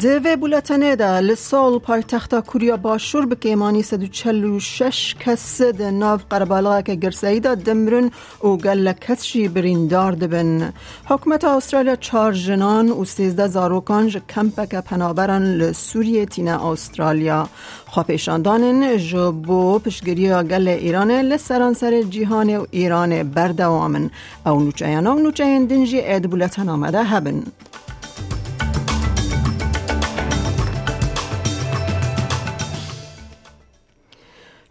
دوی بولتنه ده لسال پایتخت کوریا باشور سدو چلو شش کس ده ناو قربالا که گرسایی ده دمرن و گل کسشی بریندار دبن حکمت استرالیا چار جنان و سیزده زاروکان کمپک پنابران لسوریه تینه استرالیا خواپیشاندانن جبو پشگیری گل ایران لسران سر جیهان و ایران بردوامن او نوچه و نوچه دنجی اید بولتن آمده هبن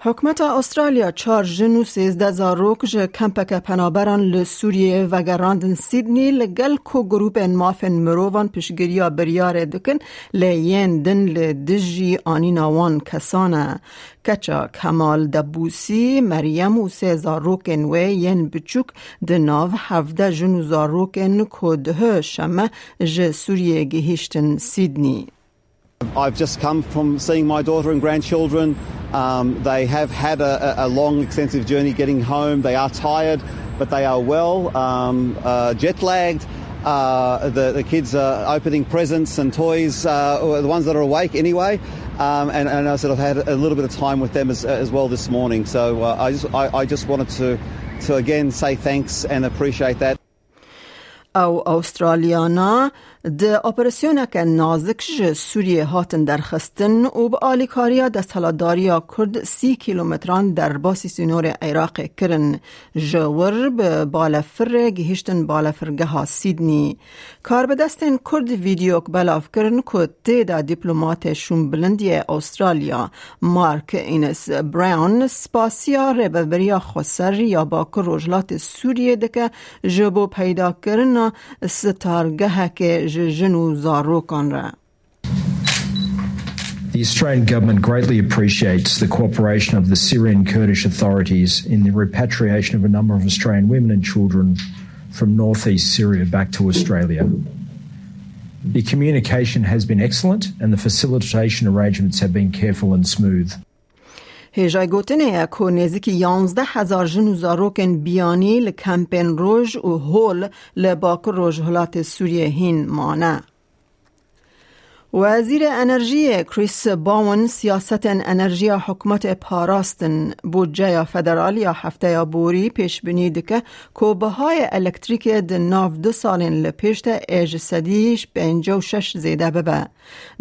حکمت استرالیا چار جنو سیزده زاروک جه کمپک پنابران لسوریه و گراندن سیدنی لگل کو گروپ مافن مروان پشگریا بریار دکن لین دن لدجی آنی ناوان کسانه. کچا کمال دبوسی مریم و سه زاروکن و ین بچوک دناو هفده جنو زاروکن کده شمه جه سوریه گهیشتن سیدنی. I've just come from seeing my daughter and grandchildren. Um, they have had a, a, long, extensive journey getting home. They are tired, but they are well, um, uh, jet lagged. Uh, the, the, kids are opening presents and toys, uh, the ones that are awake anyway. Um, and, and, I've had a little bit of time with them as, uh, as well this morning. So uh, I, just, I, I just wanted to, to again say thanks and appreciate that. Oh, Australiana د اپراسیون که نازک ج سوریه هاتن در خستن و به آلیکاریا دستالداریا کرد سی کیلومتران در باسی سینور عراق کرن. جور به بالفر گهشتن بالفرگه ها سیدنی. کار به دستن کرد ویدیو بلاف کرن که تیدا دیپلومات شون بلندی استرالیا مارک اینس براون سپاسیا رببریا خسر یا با روجلات سوریه دکه جبو پیدا کرن ستارگه که the Australian government greatly appreciates the cooperation of the Syrian Kurdish authorities in the repatriation of a number of Australian women and children from northeast Syria back to Australia. The communication has been excellent and the facilitation arrangements have been careful and smooth. هیجای گوتنه که نزدیک یانزده هزار جن زاروکن بیانی لکمپین روژ و هول لباک روژ هلات سوریه هین مانه. وزیر انرژی کریس باون سیاست انرژی حکومت پاراستن بودجه فدرالی یا هفته یا بوری پیش بینید که کوبه های الکتریک د ناف دو سالین لپیشت ایج سدیش به شش زیده ببه.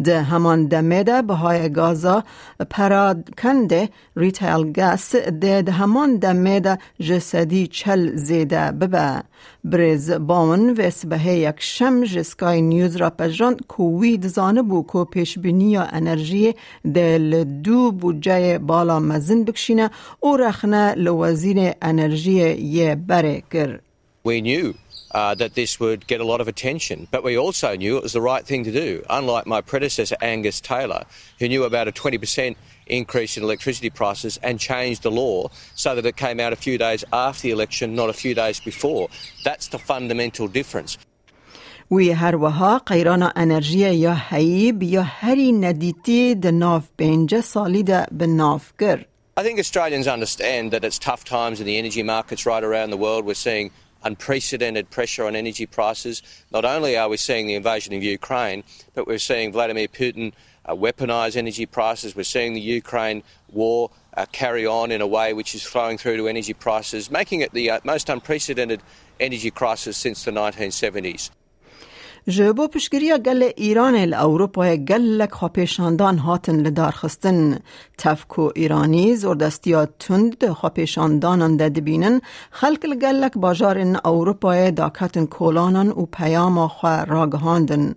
ده همان دمه ده به های گازا پراد کنده ریتیل گاس ده ده همان دمه ده جسدی چل زیده ببه. بریز باون و سبه یک شم جسکای نیوز را پجران کووید زانه بو کو پیش بینی انرژی دل دو بودجه بالا مزن بکشینه او رخنه لوزیر انرژی یه بره کر We knew uh, that this would get a lot of attention, but we also knew it was the right thing to do. Unlike my predecessor, Angus Taylor, who knew about a 20% increase in electricity prices and changed the law so that it came out a few days after the election, not a few days before. That's the fundamental difference. وی هر وها قیران انرژی یا حیب یا هری ندیتی د ناف بینجه سالی ده به ناف گر. I think Australians understand that it's tough times in the energy markets right around the world. We're seeing unprecedented pressure on energy prices. Not only are we seeing the invasion of Ukraine, but we're seeing Vladimir Putin uh, weaponize energy prices. We're seeing the Ukraine war uh, carry on in a way which is flowing through to energy prices, making it the uh, most unprecedented energy crisis since the 1970s. جبو پشگیری گل ایران ال اروپا گلک خواپیشاندان هاتن لدار خستن تفکو ایرانی زوردستیا تند خواپیشاندانان ده دبینن خلق گلک باجار اروپا داکتن کولانان و پیام خوا راگهاندن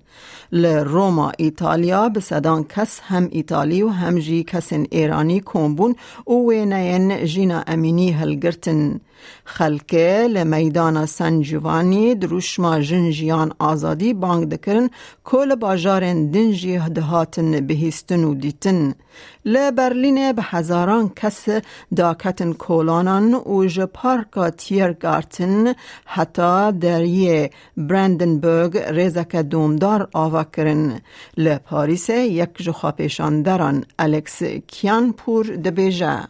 ل روما ایتالیا به صدان کس هم ایتالی و هم جی کس ایرانی کومبون و وینین جینا امینی هلگرتن خلکه لمیدان سن جوانی دروشما جنجیان آزادی بانگ دکرن کل باجارن دنجی دهاتن بهیستن و دیتن لبرلین به هزاران کس داکتن کولانان و جپارکا تیرگارتن حتی دریه برندنبرگ ریزک دومدار آوا کرن لپاریس یک جخوا پیشاندران الکس کیانپور دبیجه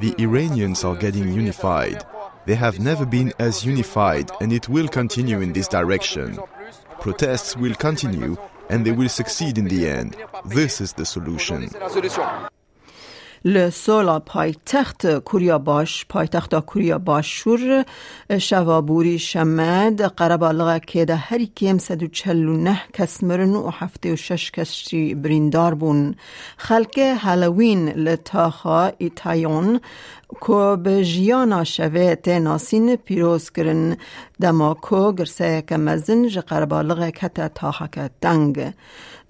The Iranians are getting unified. They have never been as unified, and it will continue in this direction. Protests will continue, and they will succeed in the end. This is the solution. لسولا پایتخت کوریا باش پایتخت کوریا باشور شوابوری شمد قربالغا که ده هری کم سدو چلو نه کس مرن و هفته و شش کسی بریندار بون خلک هالوین لتاخا ایتایون کو به جیانا شوه ناسین پیروز کرن دما کو گرسه که مزن جه قربالغه کتا تاحک دنگ.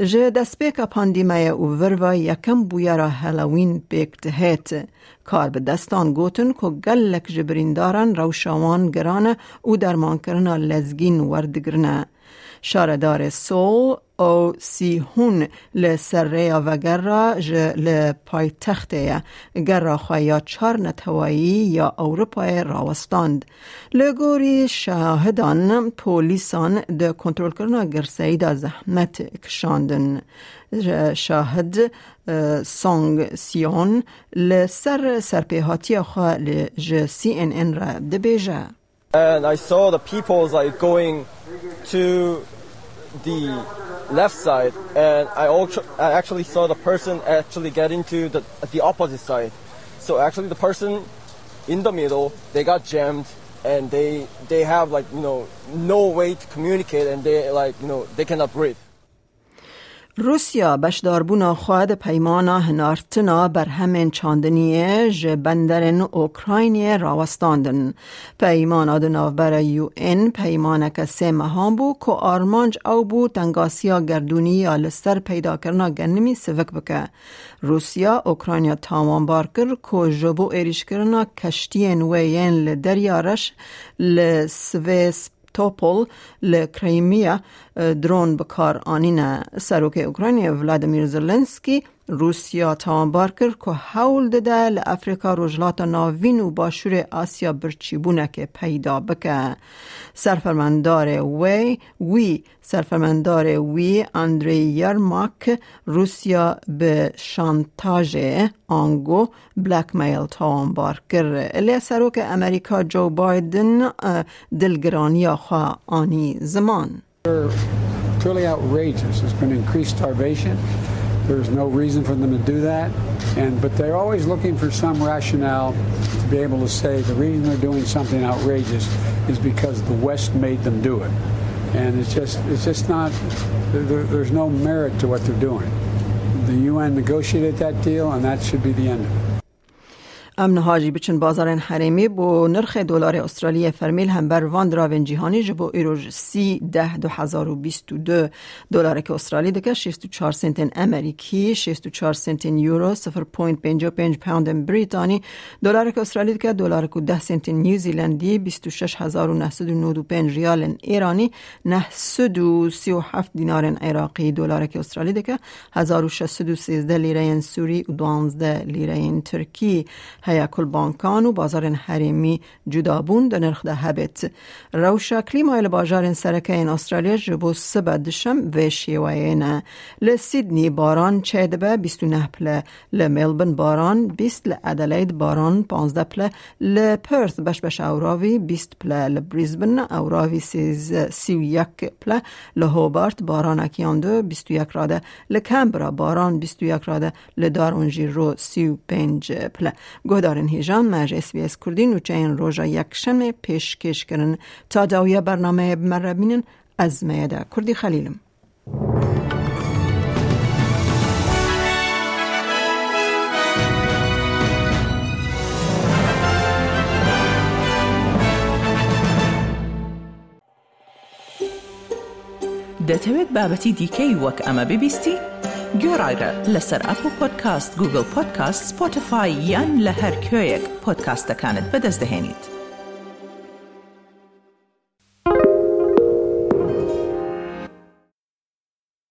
جه دسپیک پاندیمه او وروا یکم بویرا هلوین بیکت هیت کار به دستان گوتن که گلک جبریندارن روشاوان گرانه او درمان کرنا لزگین وردگرنه. شاردار سول او سیهون لسره و گرا ج لپایتخته گرا خوایا چار نتوایی یا اروپای راوستاند. لگوری شاهدان پولیسان ده کنترل کرنا گرسی دا زحمت کشاندن. شاهد سونگ سیون لسر سرپیهاتی خواه لج سی ان ان را دبیجه And I saw the people like going to the left side, and I, I actually saw the person actually get into the, the opposite side. So actually, the person in the middle, they got jammed, and they they have like you know no way to communicate, and they like you know they cannot breathe. روسیا بشداربونا خواهد پیمانا هنارتنا بر همین چاندنیه ج بندرن اوکراینی راوستاندن. پیمانا دو بر یو این پیمانک سه مهان بو که آرمانج او بو تنگاسیا گردونی یا لستر پیدا کرنا گنمی سوک بکه. روسیا اوکراینیا تاوان بار کر که جبو ایریش کرنا کشتی نوین لدریارش لسویس توپل لکریمیا درون بکار آنینه سروک اوکراینی ولادیمیر زلنسکی روسیا توانبار کرد که حول دده لافریقا رجلات ناوین و باشور آسیا برچیبونه که پیدا بکه سرفرمندار وی وی سرفرمندار وی اندری یرماک روسیا به شانتاژ آنگو بلک میل توانبار کرد الی سروک امریکا جو بایدن دلگرانی خواه آنی زمان truly outrageous. There's been increased starvation. There's no reason for them to do that. And but they're always looking for some rationale to be able to say the reason they're doing something outrageous is because the West made them do it. And it's just it's just not there, there's no merit to what they're doing. The UN negotiated that deal, and that should be the end of it. امن هاجی بچن بازار حریمی بو نرخ دلار استرالیا فرمیل هم بر وان دراون جهانی جبو ایروج سی ده دو هزار و بیست و دو دلار که استرالی دکه شیست و چار سنتین امریکی شیست و چار سنتین یورو سفر پوینت پنج و پنج پوند بریتانی. دلار که استرالی دکه دلار که ده سنتین نیوزیلندی بیست و شش هزار و نهصد و نود و پنج ریال ایرانی نهصد و سی و هفت دینار عراقی. دلار که استرالی دکه هزار و شست و سیزده لیره سوری و دوانزده لیره ترکی. هیا کل بانکان و بازار حریمی جدا بون در نرخ ده هبت روشا کلیمای بازار سرکه این استرالیا جبو سبدشم و شیوائینا لسیدنی باران چه دبه؟ 29 پله لملبن باران 20 لادلید باران 15 پله لپرث بش بش اوراوی 20 پله لبریزبن اوراوی 31 پله لهوبارت باران اکیان دو 21 راده لکمبرا باران 21 راده لدارونجی رو 35 پله گهدارن هیجان دارن هێژان مەژ SسBS کوردین و چین ڕۆژە یەکشەمێ پێشکێشکردن تا داویە بەرنمەیە بمەرەبینن ئەزمەیەدا کوردی خەلیلم. دەتەوێت بابەتی دیکەی وەک ئەمە ببیستی؟ گۆڕایرە لەسەر ئەپ و پۆدکاست گوگل پۆدکاست سپۆتفاای یان لە هەر کوێیەک پۆدکاستەکانت بەدەستدەێنیت.